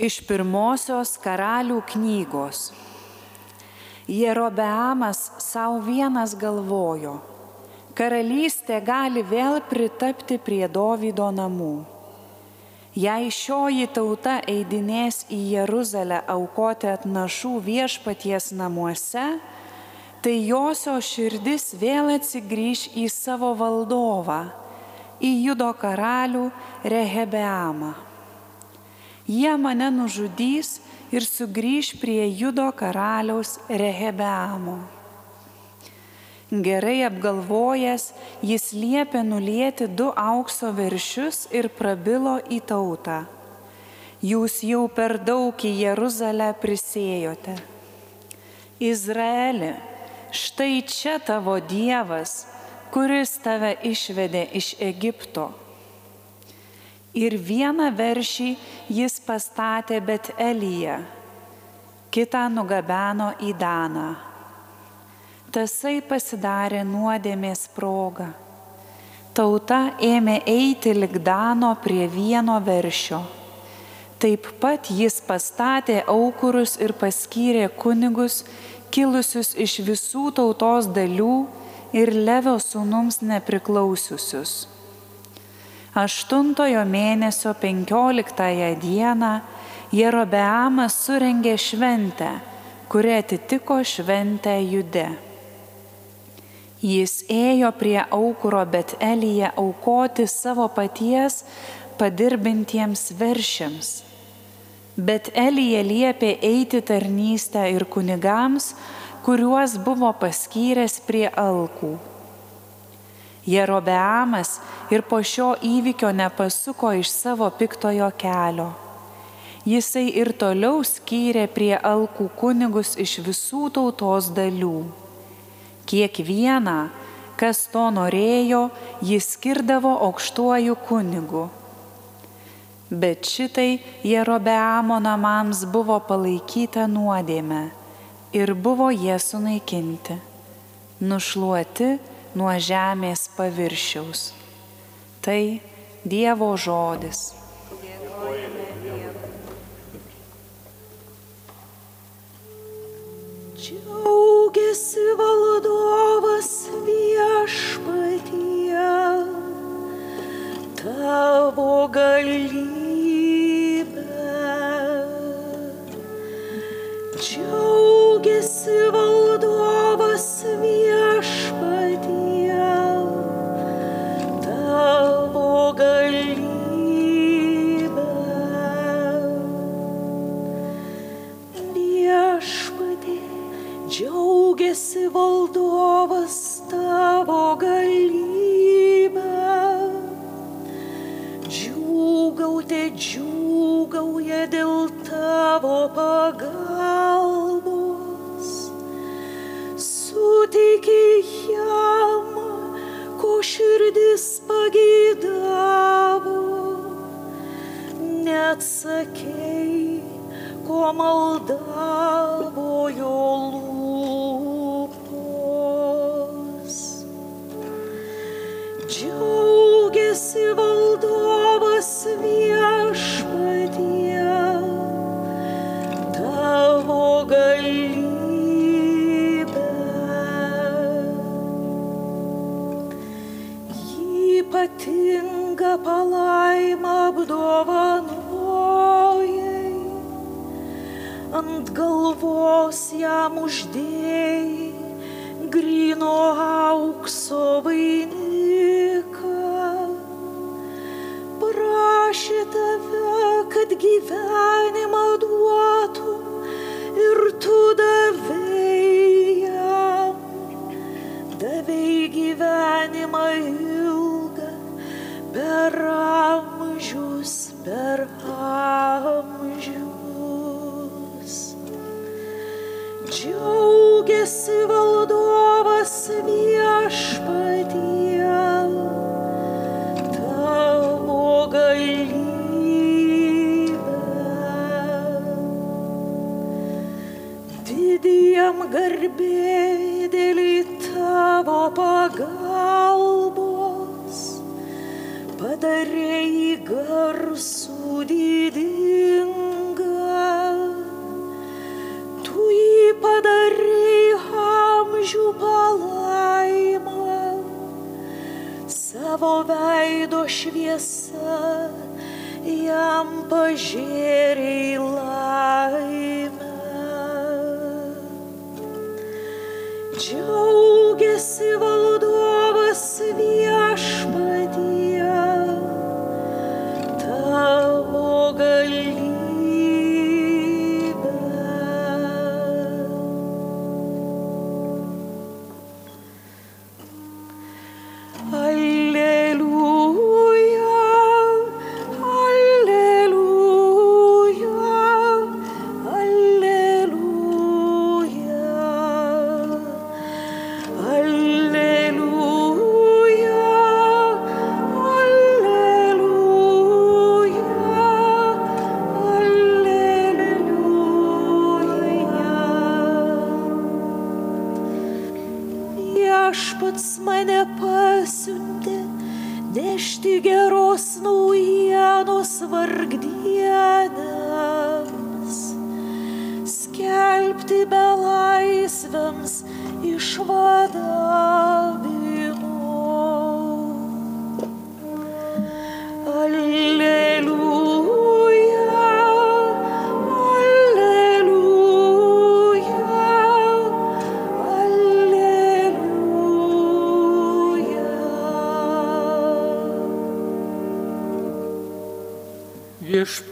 Iš pirmosios karalių knygos. Jerobeamas savo vienas galvojo, karalystė gali vėl pritapti prie Dovydo namų. Jei šioji tauta eidinės į Jeruzalę aukoti atnašų viešpaties namuose, tai josio širdis vėl atsigrįž į savo valdovą, į judo karalių Rehebeamą. Jie mane nužudys ir sugrįž prie judo karaliaus Rehebeamo. Gerai apgalvojęs, jis liepė nulėti du aukso veršius ir prabilo į tautą. Jūs jau per daug į Jeruzalę prisėjote. Izraeli, štai čia tavo Dievas, kuris tave išvedė iš Egipto. Ir vieną veršį jis pastatė bet Elyje, kitą nugabeno į Daną. Tasai pasidarė nuodėmės progą. Tauta ėmė eiti likdano prie vieno veršio. Taip pat jis pastatė aukurus ir paskyrė kunigus, kilusius iš visų tautos dalių ir Levio sūnums nepriklausiusius. Aštuntojo mėnesio penkioliktąją dieną Jerobeamas surengė šventę, kuri atitiko šventę Jude. Jis ėjo prie aukuro bet Elyje aukoti savo paties padirbintiems veršiams. Bet Elyje liepė eiti tarnystę ir kunigams, kuriuos buvo paskyręs prie alkų. Jerobeamas ir po šio įvykio nepasuko iš savo piktojo kelio. Jisai ir toliau skyrė prie alkų kunigus iš visų tautos dalių Kiekvieną, kas to norėjo, jis skirdavo aukštuoju kunigu. Bet šitai Jerobeamo namams buvo palaikyta nuodėme ir buvo jie sunaikinti, nušluoti nuo žemės paviršiaus. Tai Dievo žodis. Džiaugiasi valdovas viešpatie, tavo galybė. Džiaugiasi valdovas viešpatie, Neatsakei, ko maldavo jo lūpos. Džiaugiasi valdovas galvos jam uždėjai grino aukso vainiką. tai garsų didinga. Tu jį padarei amžių palaimą, savo veido šviesą jam pažiūrėjai laimę. Džiaugiasi valdovas viešpai.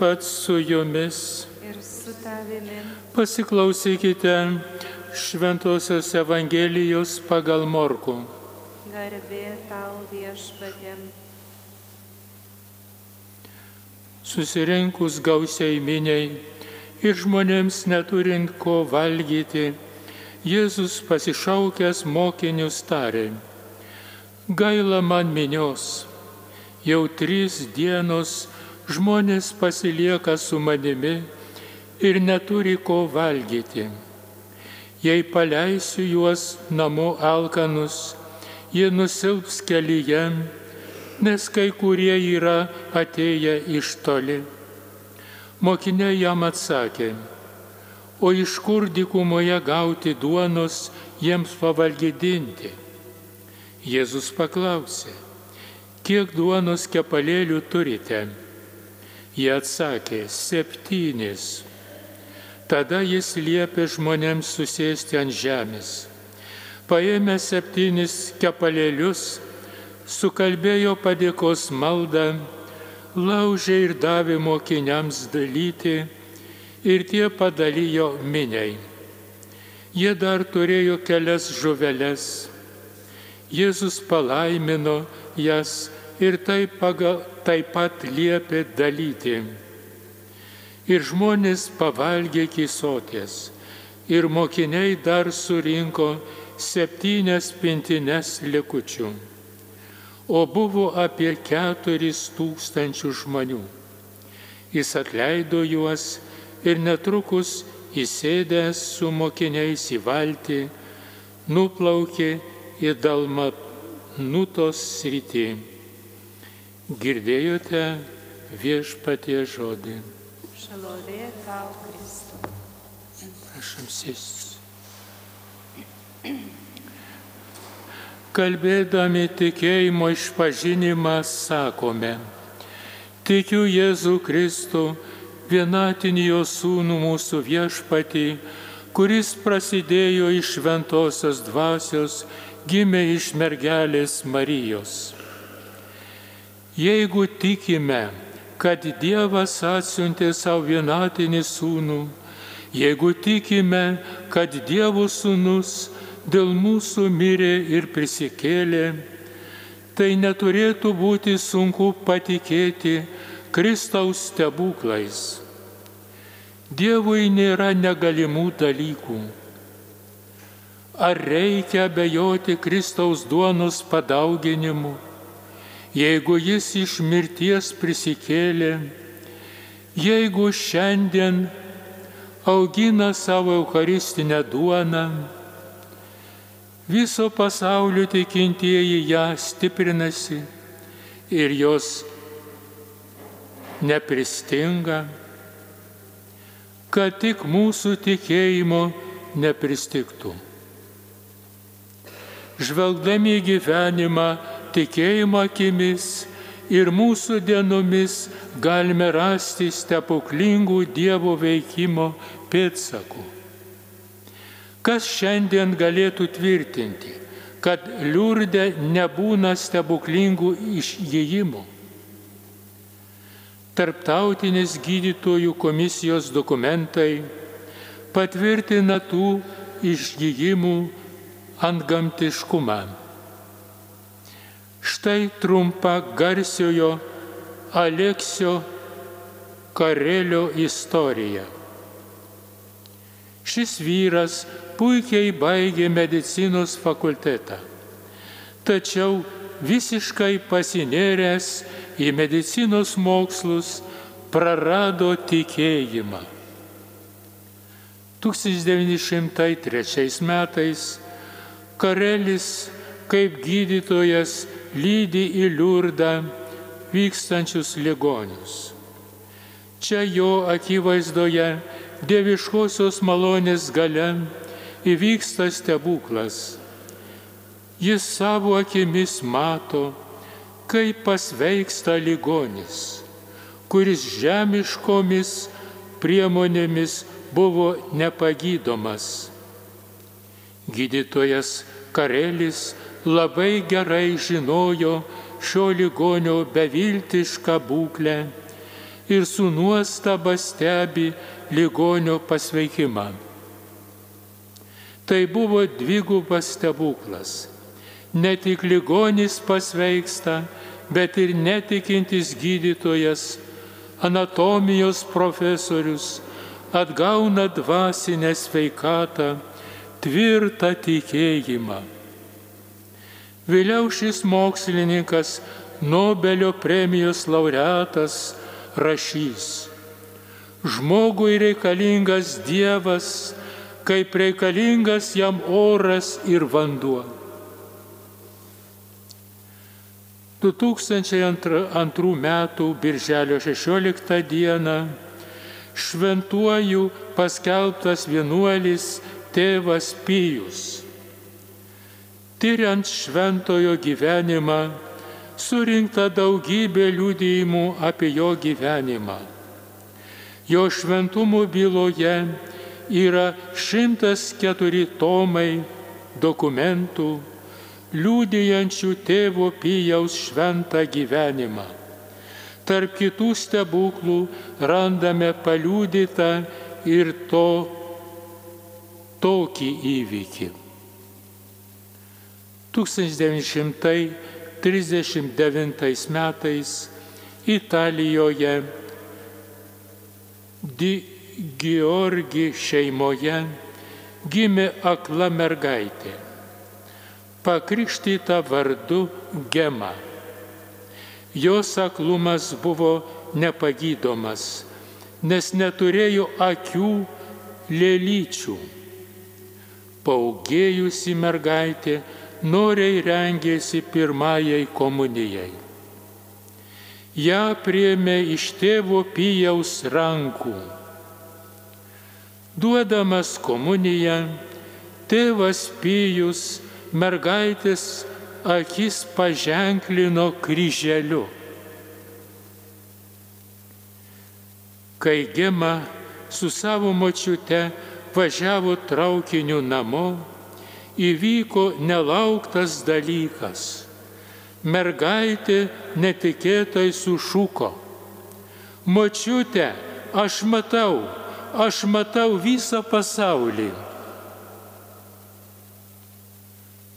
Viešpats su jumis. Ir su tavimi. Pasiklausykite Šventojios Evangelijos pagal Morku. Garbė tau viešpatėm. Susirinkus gausiai miniai ir žmonėms neturint ko valgyti, Jėzus pasišaukęs mokinius tarė, gaila man minios, jau trys dienos žmonės pasilieka su manimi ir neturi ko valgyti. Jei paleisiu juos namo alkanus, jie nusilps kelyje, nes kai kurie yra atėję iš toli. Mokiniai jam atsakė, o iš kur dykumoje gauti duonos jiems pavalgydinti? Jėzus paklausė, kiek duonos kepalėlių turite? Jie atsakė, septynis. Tada jis liepė žmonėms susėsti ant žemės. Paėmė septynis kepalėlius, sukalbėjo padėkos maldą, laužė ir davė mokiniams dalyti ir tie padalijo miniai. Jie dar turėjo kelias žuveles. Jėzus palaimino jas ir taip, pagal, taip pat liepė dalyti. Ir žmonės pavalgė kisotės. Ir mokiniai dar surinko septynias pintines likučių. O buvo apie keturis tūkstančių žmonių. Jis atleido juos ir netrukus įsėdęs su mokiniais į valtį, nuplaukė į Dalmanutos sritį. Girdėjote viešpatie žodį. Šalovė tau, Kristau. Prašom sėstis. Kalbėdami tikėjimo išpažinimą sakome, tikiu Jėzų Kristų, vienatinį jo sūnų mūsų viešpatį, kuris prasidėjo iš šventosios dvasios, gimė iš mergelės Marijos. Jeigu tikime, kad Dievas atsiuntė savo vienatinį sūnų, jeigu tikime, kad Dievo sūnus dėl mūsų mirė ir prisikėlė, tai neturėtų būti sunku patikėti Kristaus stebuklais. Dievui nėra negalimų dalykų. Ar reikia bejoti Kristaus duonos padauginimu, jeigu jis iš mirties prisikėlė, jeigu šiandien augina savo eucharistinę duoną, viso pasaulio tikintieji ją stiprinasi ir jos nepristinga, kad tik mūsų tikėjimo nepristiktų. Žvelgdami gyvenimą tikėjimo akimis, ir mūsų dienomis galime rasti stebuklingų Dievo veikimo pėdsakų. Kas šiandien galėtų tvirtinti, kad liurdė nebūna stebuklingų išėjimų? Tarptautinis gydytojų komisijos dokumentai patvirtina tų išgyjimų antgamtiškumą. Štai trumpa garsiojo Aleksio Karelio istorija. Šis vyras puikiai baigė medicinos fakultetą, tačiau visiškai pasinėręs į medicinos mokslus prarado tikėjimą. 1903 metais Karelis kaip gydytojas lydi į liurdą vykstančius ligonius. Čia jo akivaizdoje dieviškosios malonės gale įvyksta stebuklas. Jis savo akimis mato, kaip pasveiksta ligonis, kuris žemiškomis priemonėmis buvo nepagydomas. Gydytojas Karelis labai gerai žinojo šio ligonio beviltišką būklę ir su nuostaba stebi ligonio pasveikimą. Tai buvo dvigubas stebuklas. Ne tik ligonis pasveiksta, bet ir netikintis gydytojas, anatomijos profesorius atgauna dvasinę sveikatą, tvirtą tikėjimą. Vėliau šis mokslininkas, Nobelio premijos laureatas, rašys. Žmogui reikalingas Dievas, kaip reikalingas jam oras ir vanduo. 2002 m. birželio 16 d. šventuoju paskelbtas vienuolis tėvas Pijus. Tyriant šventojo gyvenimą, surinkta daugybė liūdėjimų apie jo gyvenimą. Jo šventumo byloje yra 104 tomai dokumentų, liūdėjančių tėvo Pijaus šventą gyvenimą. Tarp kitų stebuklų randame paliūdytą ir to tokį įvykį. 1939 metais Italijoje Di Georgi šeimoje gimė akla mergaitė, pakrikštyta vardu Gema. Jos aklumas buvo nepagydomas, nes neturėjo akių lėlyčių. Paugėjusi mergaitė noriai rengėsi pirmajai komunijai. Ja priemė iš tėvo Pijaus rankų. Duodamas komuniją, tėvas Pijus mergaitės akis paženklino kryželiu. Kai Gema su savo močiute važiavo traukiniu namo, įvyko nelauktas dalykas. Mergaitė netikėtai sušuko. Močiute, aš matau, aš matau visą pasaulį.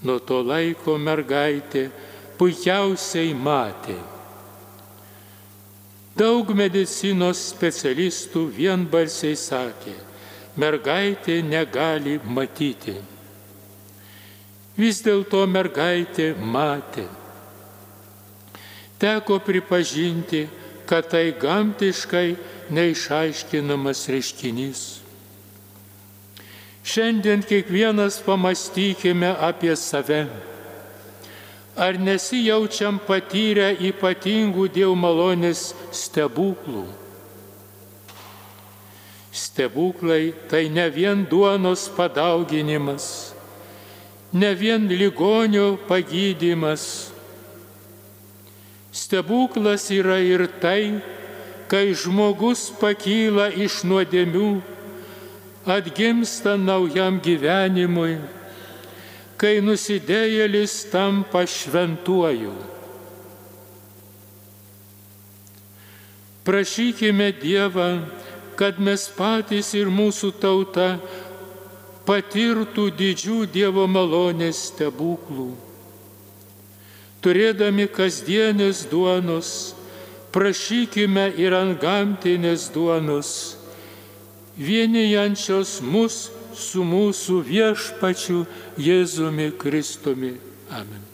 Nuo to laiko mergaitė puikiausiai matė. Daug medicinos specialistų vienbalsiai sakė, mergaitė negali matyti. Vis dėlto mergaitė matė. Teko pripažinti, kad tai gamtiškai neišaiškinamas reiškinys. Šiandien kiekvienas pamastykime apie save. Ar nesijaučiam patyrę ypatingų Dievo malonės stebuklų? Stebuklai tai ne vien duonos padauginimas ne vien ligonio pagydymas. Stebuklas yra ir tai, kai žmogus pakyla iš nuodėmių, atgimsta naujam gyvenimui, kai nusidėjėlis tampa šventuoju. Prašykime Dievą, kad mes patys ir mūsų tauta patirtų didžių Dievo malonės stebuklų. Turėdami kasdienės duonos, prašykime ir ant gamtinės duonos, vienijančios mus su mūsų viešpačiu Jėzumi Kristumi. Amen.